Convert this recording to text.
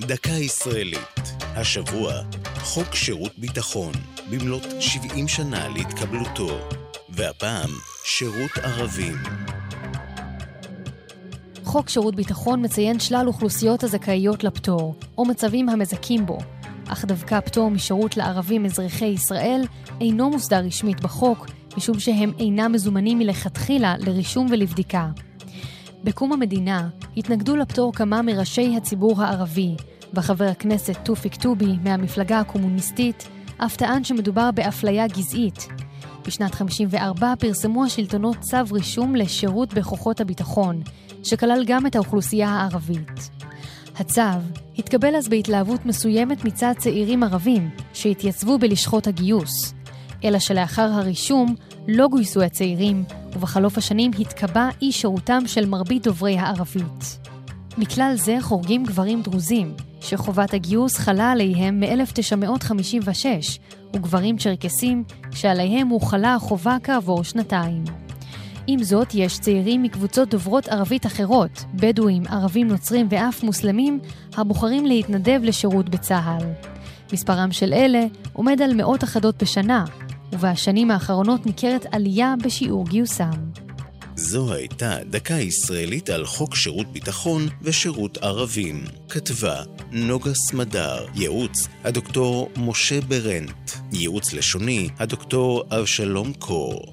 דקה ישראלית. השבוע, חוק שירות ביטחון, במלאת 70 שנה להתקבלותו. והפעם, שירות ערבים. חוק שירות ביטחון מציין שלל אוכלוסיות הזכאיות לפטור, או מצבים המזכים בו, אך דווקא פטור משירות לערבים אזרחי ישראל אינו מוסדר רשמית בחוק, משום שהם אינם מזומנים מלכתחילה לרישום ולבדיקה. בקום המדינה התנגדו לפטור כמה מראשי הציבור הערבי, וחבר הכנסת תופיק טובי מהמפלגה הקומוניסטית אף טען שמדובר באפליה גזעית. בשנת 54 פרסמו השלטונות צו רישום לשירות בכוחות הביטחון, שכלל גם את האוכלוסייה הערבית. הצו התקבל אז בהתלהבות מסוימת מצד צעירים ערבים שהתייצבו בלשכות הגיוס, אלא שלאחר הרישום לא גויסו הצעירים, ובחלוף השנים התקבע אי שירותם של מרבית דוברי הערבית. מכלל זה חורגים גברים דרוזים, שחובת הגיוס חלה עליהם מ-1956, וגברים צ'רקסים, שעליהם הוחלה החובה כעבור שנתיים. עם זאת, יש צעירים מקבוצות דוברות ערבית אחרות, בדואים, ערבים נוצרים ואף מוסלמים, הבוחרים להתנדב לשירות בצה"ל. מספרם של אלה עומד על מאות אחדות בשנה, ובשנים האחרונות ניכרת עלייה בשיעור גיוסם. זו הייתה דקה ישראלית על חוק שירות ביטחון ושירות ערבים. כתבה נוגה סמדר, ייעוץ הדוקטור משה ברנט, ייעוץ לשוני הדוקטור אבשלום קור.